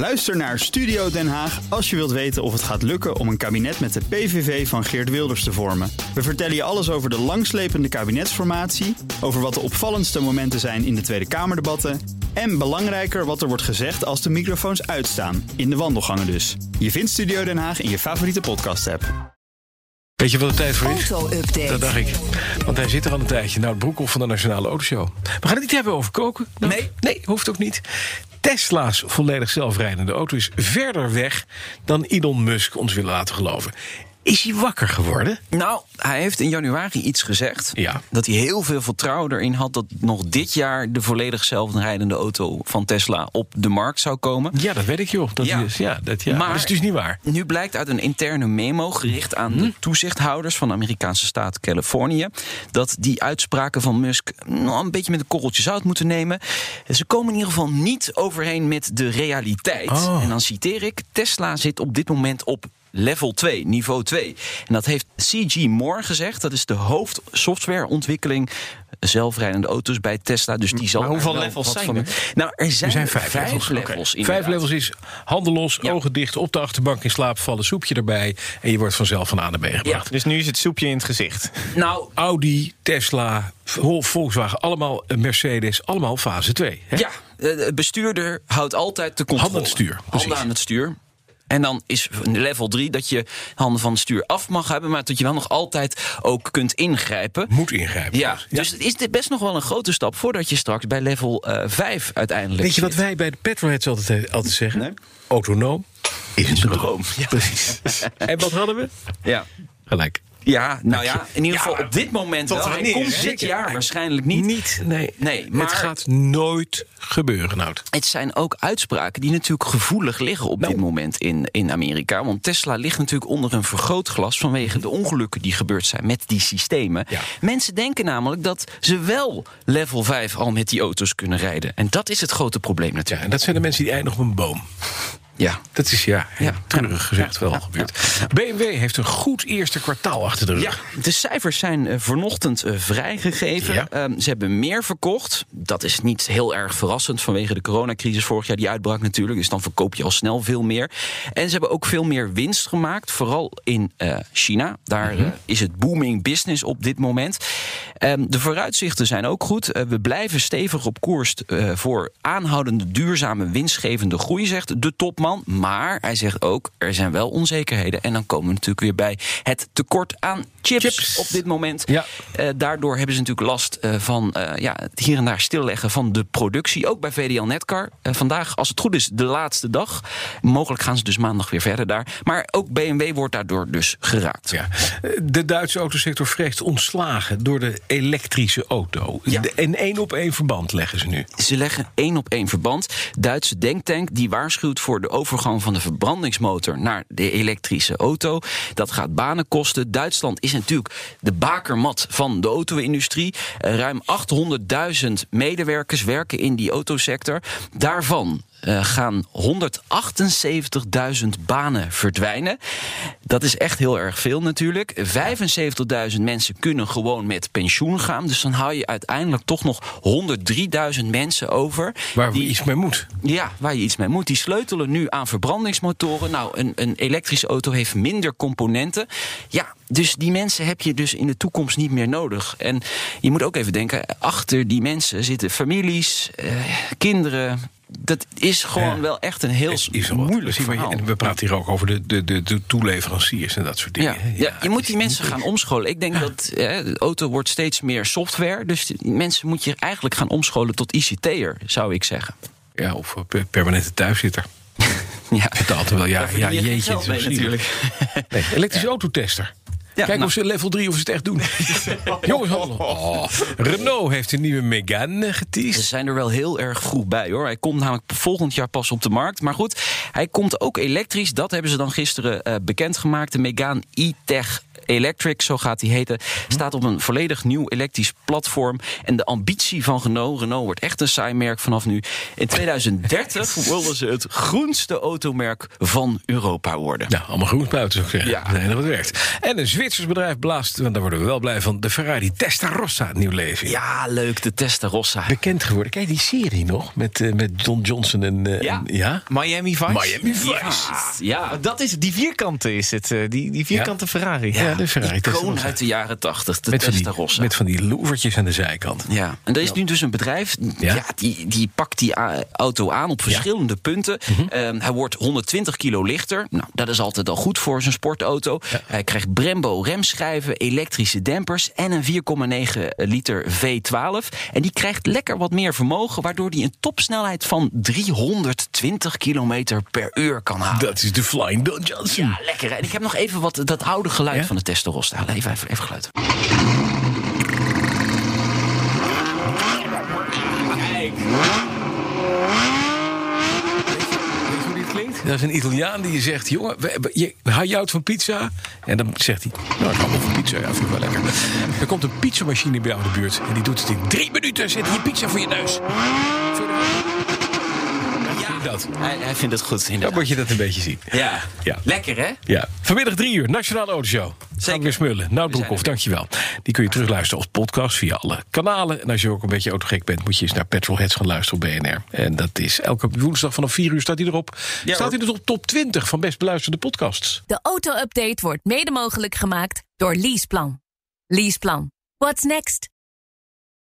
Luister naar Studio Den Haag als je wilt weten of het gaat lukken om een kabinet met de PVV van Geert Wilders te vormen. We vertellen je alles over de langslepende kabinetsformatie, over wat de opvallendste momenten zijn in de Tweede Kamerdebatten en belangrijker wat er wordt gezegd als de microfoons uitstaan, in de wandelgangen dus. Je vindt Studio Den Haag in je favoriete podcast-app. Weet je wat de tijd voor is? Auto-update. Dat dacht ik. Want hij zit er al een tijdje. Nou, het Broekhoff van de Nationale Autoshow. We gaan het niet hebben over koken. Nou, Nee. Nee, hoeft ook niet. Tesla's volledig zelfrijdende auto is verder weg dan Elon Musk ons wil laten geloven. Is hij wakker geworden? Nou, hij heeft in januari iets gezegd. Ja. Dat hij heel veel vertrouwen erin had dat nog dit jaar de volledig zelfrijdende auto van Tesla op de markt zou komen. Ja, dat weet ik joh. Dat Ja. Is, ja, dat, ja. Maar- dat is dus niet waar. Nu blijkt uit een interne memo gericht aan de toezichthouders van de Amerikaanse staat Californië. dat die uitspraken van Musk nou, een beetje met een korreltje zout moeten nemen. Ze komen in ieder geval niet overeen met de realiteit. Oh. En dan citeer ik: Tesla zit op dit moment op. Level 2, niveau 2. En dat heeft C.G. Moore gezegd. Dat is de hoofdsoftwareontwikkeling zelfrijdende auto's bij Tesla. Dus die zal Maar hoeveel er levels zijn van- er? Nou, er zijn, Er zijn vijf, levels. levels. Vijf levels is handen los, Ja. ogen dicht, op de achterbank in slaap vallen, soepje erbij. En je wordt vanzelf van A naar B gebracht. Dus nu is het soepje in het gezicht. Nou, Audi, Tesla, Vol- Volkswagen, allemaal eh, Mercedes, allemaal fase 2. Hè? Ja, eh, de bestuurder houdt altijd de controle. Handen aan het stuur, precies. Handen aan het stuur. En dan is level 3 dat je handen van het stuur af mag hebben, maar dat je wel nog altijd ook kunt ingrijpen. Moet ingrijpen. Ja, dus het is best nog wel een grote stap voordat je straks bij level eh 5 uiteindelijk. Weet je wat wij bij de petrolheads altijd, altijd zeggen? Nee. Autonoom is een droom. Droom. Ja. Precies. en wat hadden we? Ja. Gelijk. Ja, nou ja, in ieder Ja, geval op dit moment wel. Wanneer, komt hè? dit jaar waarschijnlijk niet. Niet, nee. Nee, Het maar- gaat nooit gebeuren, Nout. Het zijn ook uitspraken die natuurlijk gevoelig liggen op Nou. dit moment in, in Amerika. Want Tesla ligt natuurlijk onder een vergrootglas vanwege de ongelukken die gebeurd zijn met die systemen. Ja. Mensen denken namelijk dat ze wel level 5 al met die auto's kunnen rijden. En dat is het grote probleem Ja, natuurlijk. en dat zijn de mensen die eindigen op een boom. Ja. Dat is ja, Ja. treurig gezegd wel gebeurd. BMW heeft een goed eerste kwartaal achter de rug. Ja, de cijfers zijn eh, vanochtend eh, vrijgegeven. Ehm, ze hebben meer verkocht. Dat is niet heel erg verrassend vanwege de coronacrisis vorig jaar die uitbrak natuurlijk. Dus dan verkoop je al snel veel meer. En ze hebben ook veel meer winst gemaakt, vooral in eh, China. Daar Mhm. is het booming business op dit moment. Ehm, de vooruitzichten zijn ook goed. We blijven stevig op koers voor aanhoudende, duurzame, winstgevende groei, zegt de topman. Maar hij zegt ook, er zijn wel onzekerheden. En dan komen we natuurlijk weer bij het tekort aan chips, Chips. op dit moment. Ja. Eh, daardoor hebben ze natuurlijk last eh, van eh, ja, het hier en daar stilleggen van de productie. Ook bij VDL Netcar. Vandaag, als het goed is, de laatste dag. Mogelijk gaan ze dus maandag weer verder daar. Maar ook BMW wordt daardoor dus geraakt. Ja. De Duitse autosector vreest ontslagen door de elektrische auto. Ja. In één op één verband leggen ze nu. Ze leggen één op één verband. Duitse denktank die waarschuwt voor de overgang van de verbrandingsmotor naar de elektrische auto. Dat gaat banen kosten. Duitsland is natuurlijk de bakermat van de auto-industrie. Eh, Ruim 800.000 medewerkers werken in die autosector. Daarvan eh, gaan 178.000 banen verdwijnen. Dat is echt heel erg veel natuurlijk. 75.000 mensen kunnen gewoon met pensioen gaan. Dus dan hou je uiteindelijk toch nog 103.000 mensen over. Waar die, iets mee moet. ja, waar je iets mee moet. Die sleutelen nu aan verbrandingsmotoren. Nou, een, een elektrische auto heeft minder componenten. Ja, dus die mensen heb je dus in de toekomst niet meer nodig. En je moet ook even denken, achter die mensen zitten families, eh, kinderen. Dat is gewoon Ja. wel echt een heel moeilijk verhaal. En we praten hier ook over de, de, de, de toeleveranciers en dat soort dingen. Ja, je moet die mensen gaan omscholen. Ik denk dat hè, de auto wordt steeds meer software. Dus mensen moet je eigenlijk gaan omscholen tot ICT'er, zou ik zeggen. Ja, of eh, per- permanente thuiszitter. Ja, Betaalt er wel, ja, ja jeetje. mee natuurlijk. Nee, elektrische autotester. Ja, Kijk nou. of ze level 3 of ze het echt doen. Jongens, hallo. Oh, Renault heeft een nieuwe Megane Ze geteased. zijn er wel heel erg vroeg bij hoor. Hij komt namelijk volgend jaar pas op de markt. Maar goed, hij komt ook elektrisch. Dat hebben ze dan gisteren eh, bekendgemaakt. De Megane e-Tech Electric, zo gaat die heten, staat op een volledig nieuw elektrisch platform. En de ambitie van Renault, Renault wordt echt een saai merk vanaf nu. In 2030 willen ze het groenste automerk van Europa worden. Ja, allemaal groenspuiten zou ik zeggen. Ja. Ja. Nee, dat werkt. En een Zwitser Zwitsers bedrijf blaast, want daar worden we wel blij van, de Ferrari Testarossa nieuw leven. Ja, leuk, de Testarossa. Bekend geworden. Kijk, die serie nog met, eh, met Don Johnson en. eh, Ja. en- ja? Miami Vice. Miami Vice. Ja, Dat is die vierkante is het. eh, Die, die vierkante Ferrari. Ja, de Ferrari Testarossa. uit de jaren tachtig, de Met van, die, Testarossa. met van die loevertjes aan de zijkant. Ja, en er is nu dus een bedrijf, Ja. die, die pakt die auto aan op verschillende punten. Mhm. Ehm, hij wordt 120 kilo lichter. Nou, dat is altijd al goed voor zijn sportauto. Hij krijgt Brembo remschijven, elektrische dempers en een 4,9 liter V12. En die krijgt lekker wat meer vermogen, waardoor hij een topsnelheid van 320 kilometer per uur kan halen. Dat is de Flying Johnson. Ja, lekker. hè? En ik heb nog even wat dat oude geluid Ja? van de Testarossa. Even, even, even geluid. Weet je hoe dit klinkt? Dat is een Italiaan die je zegt: jongen, je, hou je uit van pizza? En dan zegt hij: Nou, ik hou wel van pizza. Ja, vind ik wel lekker. Er komt een pizzamachine bij jou in de buurt. En die doet het in drie minuten. Zet je pizza voor je neus. dat. Hij, hij vindt het goed, Dan inderdaad. moet je dat een beetje zien. Ja. Ja. lekker hè? Ja. Vanmiddag drie uur, Nationale Autoshow. Zeker. weer smullen. Nou, Broekhoff, dankjewel. Die kun je terugluisteren als podcast via alle kanalen. En als je ook een beetje autogek bent, moet je eens naar Petrolheads gaan luisteren op BNR. En dat is elke woensdag vanaf 4 uur staat hij erop. Ja, staat hij dus op top 20 van best beluisterde podcasts. De auto-update wordt mede mogelijk gemaakt door Leaseplan. Leaseplan. What's next?